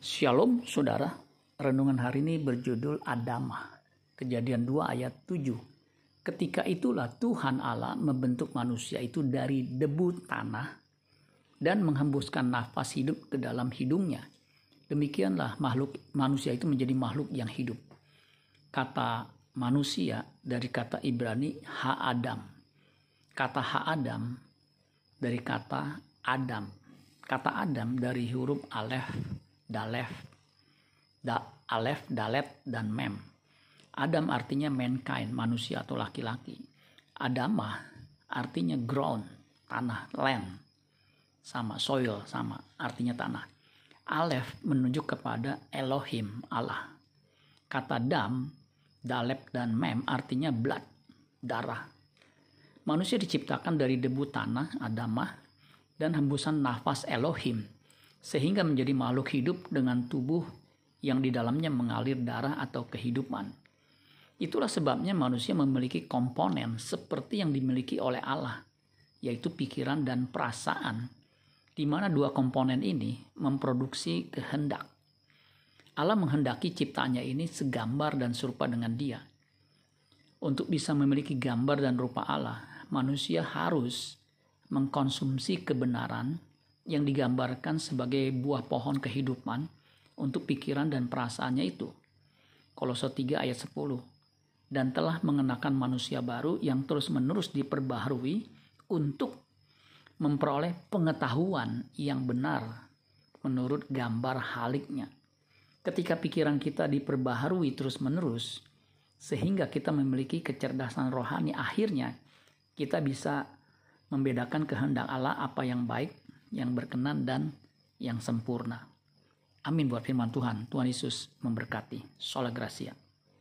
Shalom saudara, renungan hari ini berjudul Adamah, kejadian 2 ayat 7. Ketika itulah Tuhan Allah membentuk manusia itu dari debu tanah dan menghembuskan nafas hidup ke dalam hidungnya. Demikianlah makhluk manusia itu menjadi makhluk yang hidup. Kata manusia dari kata Ibrani ha Adam. Kata ha Adam dari kata Adam. Kata Adam dari huruf alef dalef, da, alef, dalet, dan mem. Adam artinya mankind, manusia atau laki-laki. Adamah artinya ground, tanah, land. Sama, soil, sama, artinya tanah. Alef menunjuk kepada Elohim, Allah. Kata dam, dalep, dan mem artinya blood, darah. Manusia diciptakan dari debu tanah, adamah, dan hembusan nafas Elohim, sehingga menjadi makhluk hidup dengan tubuh yang di dalamnya mengalir darah atau kehidupan. Itulah sebabnya manusia memiliki komponen seperti yang dimiliki oleh Allah, yaitu pikiran dan perasaan, di mana dua komponen ini memproduksi kehendak. Allah menghendaki ciptaannya ini segambar dan serupa dengan Dia. Untuk bisa memiliki gambar dan rupa Allah, manusia harus mengkonsumsi kebenaran yang digambarkan sebagai buah pohon kehidupan untuk pikiran dan perasaannya itu. Kolose 3 ayat 10. Dan telah mengenakan manusia baru yang terus-menerus diperbaharui untuk memperoleh pengetahuan yang benar menurut gambar haliknya. Ketika pikiran kita diperbaharui terus-menerus, sehingga kita memiliki kecerdasan rohani, akhirnya kita bisa membedakan kehendak Allah apa yang baik yang berkenan dan yang sempurna. Amin buat firman Tuhan. Tuhan Yesus memberkati. Sola Gracia.